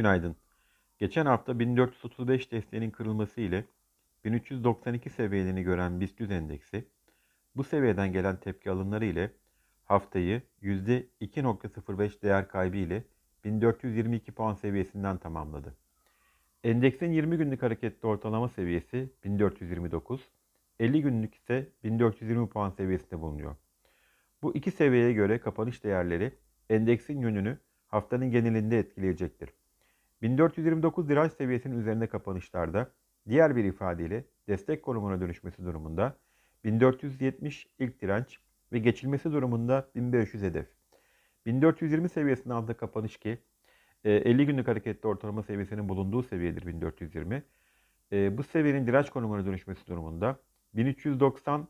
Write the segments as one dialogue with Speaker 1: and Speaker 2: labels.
Speaker 1: Günaydın. Geçen hafta 1435 desteğinin kırılması ile 1392 seviyelerini gören BIST endeksi bu seviyeden gelen tepki alımları ile haftayı %2.05 değer kaybı ile 1422 puan seviyesinden tamamladı. Endeksin 20 günlük hareketli ortalama seviyesi 1429, 50 günlük ise 1420 puan seviyesinde bulunuyor. Bu iki seviyeye göre kapanış değerleri endeksin yönünü haftanın genelinde etkileyecektir. 1429 direnç seviyesinin üzerinde kapanışlarda diğer bir ifadeyle destek konumuna dönüşmesi durumunda 1470 ilk direnç ve geçilmesi durumunda 1500 hedef. 1420 seviyesinin altında kapanış ki 50 e, günlük hareketli ortalama seviyesinin bulunduğu seviyedir 1420. E, bu seviyenin direnç konumuna dönüşmesi durumunda 1390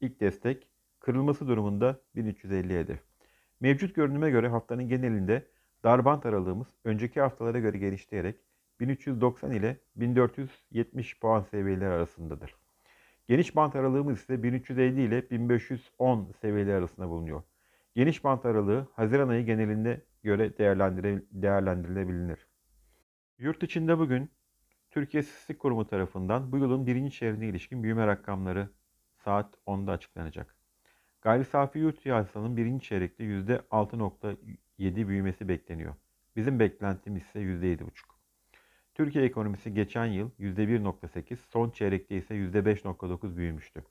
Speaker 1: ilk destek, kırılması durumunda 1350 hedef. Mevcut görünüme göre haftanın genelinde Darbant aralığımız önceki haftalara göre genişleyerek 1390 ile 1470 puan seviyeleri arasındadır. Geniş bant aralığımız ise 1350 ile 1510 seviyeleri arasında bulunuyor. Geniş bant aralığı Haziran ayı genelinde göre değerlendirilebilir. Yurt içinde bugün Türkiye İstatistik Kurumu tarafından bu yılın birinci çeyreğine ilişkin büyüme rakamları saat 10'da açıklanacak. Gayri safi yurt hasılanın birinci çeyrekte %6.7 büyümesi bekleniyor. Bizim beklentimiz ise %7.5. Türkiye ekonomisi geçen yıl %1.8, son çeyrekte ise %5.9 büyümüştü.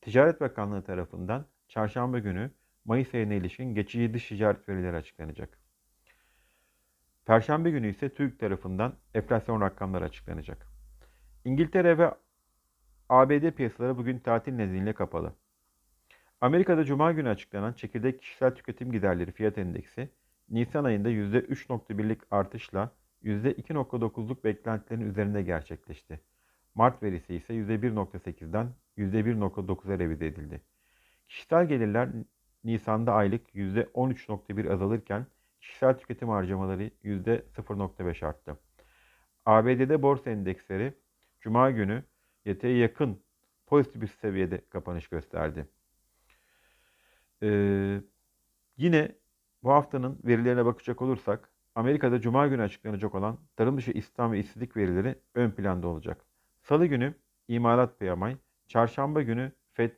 Speaker 1: Ticaret Bakanlığı tarafından çarşamba günü Mayıs ayına ilişkin geçici dış ticaret verileri açıklanacak. Perşembe günü ise TÜİK tarafından enflasyon rakamları açıklanacak. İngiltere ve ABD piyasaları bugün tatil nedeniyle kapalı. Amerika'da Cuma günü açıklanan çekirdek kişisel tüketim giderleri fiyat endeksi, Nisan ayında %3.1'lik artışla %2.9'luk beklentilerin üzerinde gerçekleşti. Mart verisi ise %1.8'den %1.9'a revize edildi. Kişisel gelirler Nisan'da aylık %13.1 azalırken kişisel tüketim harcamaları %0.5 arttı. ABD'de borsa endeksleri Cuma günü yeteye yakın pozitif bir seviyede kapanış gösterdi. Ee, yine bu haftanın verilerine bakacak olursak Amerika'da Cuma günü açıklanacak olan tarım dışı istihdam ve işsizlik verileri ön planda olacak. Salı günü imalat PMI, çarşamba günü FED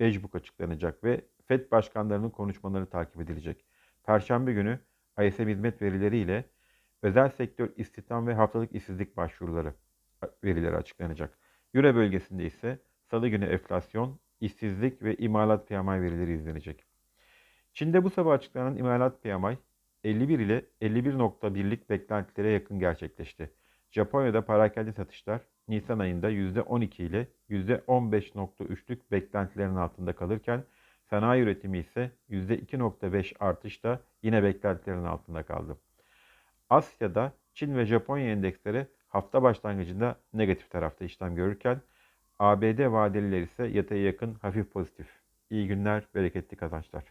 Speaker 1: Beşbuk açıklanacak ve FED başkanlarının konuşmaları takip edilecek. Perşembe günü ISM hizmet verileri ile özel sektör istihdam ve haftalık işsizlik başvuruları verileri açıklanacak. Euro bölgesinde ise salı günü enflasyon, işsizlik ve imalat PMI verileri izlenecek. Çin'de bu sabah açıklanan imalat PMI 51 ile 51.1'lik beklentilere yakın gerçekleşti. Japonya'da parakende satışlar Nisan ayında %12 ile %15.3'lük beklentilerin altında kalırken sanayi üretimi ise %2.5 artışta yine beklentilerin altında kaldı. Asya'da Çin ve Japonya endeksleri hafta başlangıcında negatif tarafta işlem görürken ABD vadeliler ise yataya yakın hafif pozitif. İyi günler, bereketli kazançlar.